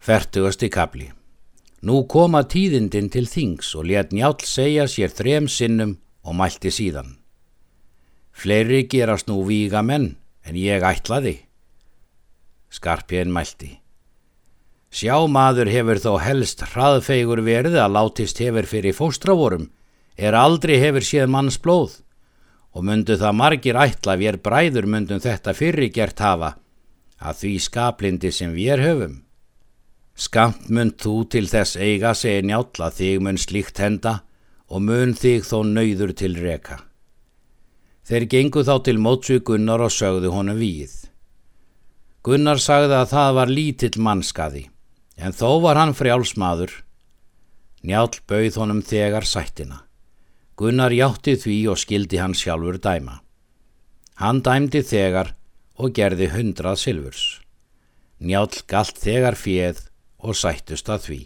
Fertugasti kapli. Nú koma tíðindin til þings og let njál segja sér þrem sinnum og mælti síðan. Fleiri gerast nú víga menn en ég ætlaði. Skarpjén mælti. Sjá maður hefur þó helst hraðfeigur verið að látist hefur fyrir fóstravorum, er aldrei hefur séð manns blóð og myndu það margir ætla við er bræður myndum þetta fyrir gert hafa að því skaplindi sem við höfum. Skamt mun þú til þess eiga segi njáll að þig mun slíkt henda og mun þig þó nöyður til reka. Þeir gengu þá til mótsu Gunnar og sögðu honum víð. Gunnar sagði að það var lítill mannskaði, en þó var hann frjálsmaður. Njál bauð honum þegar sættina. Gunnar játti því og skildi hann sjálfur dæma. Hann dæmdi þegar og gerði hundrað silfurs. Njál galt þegar fjöð og sættust að því.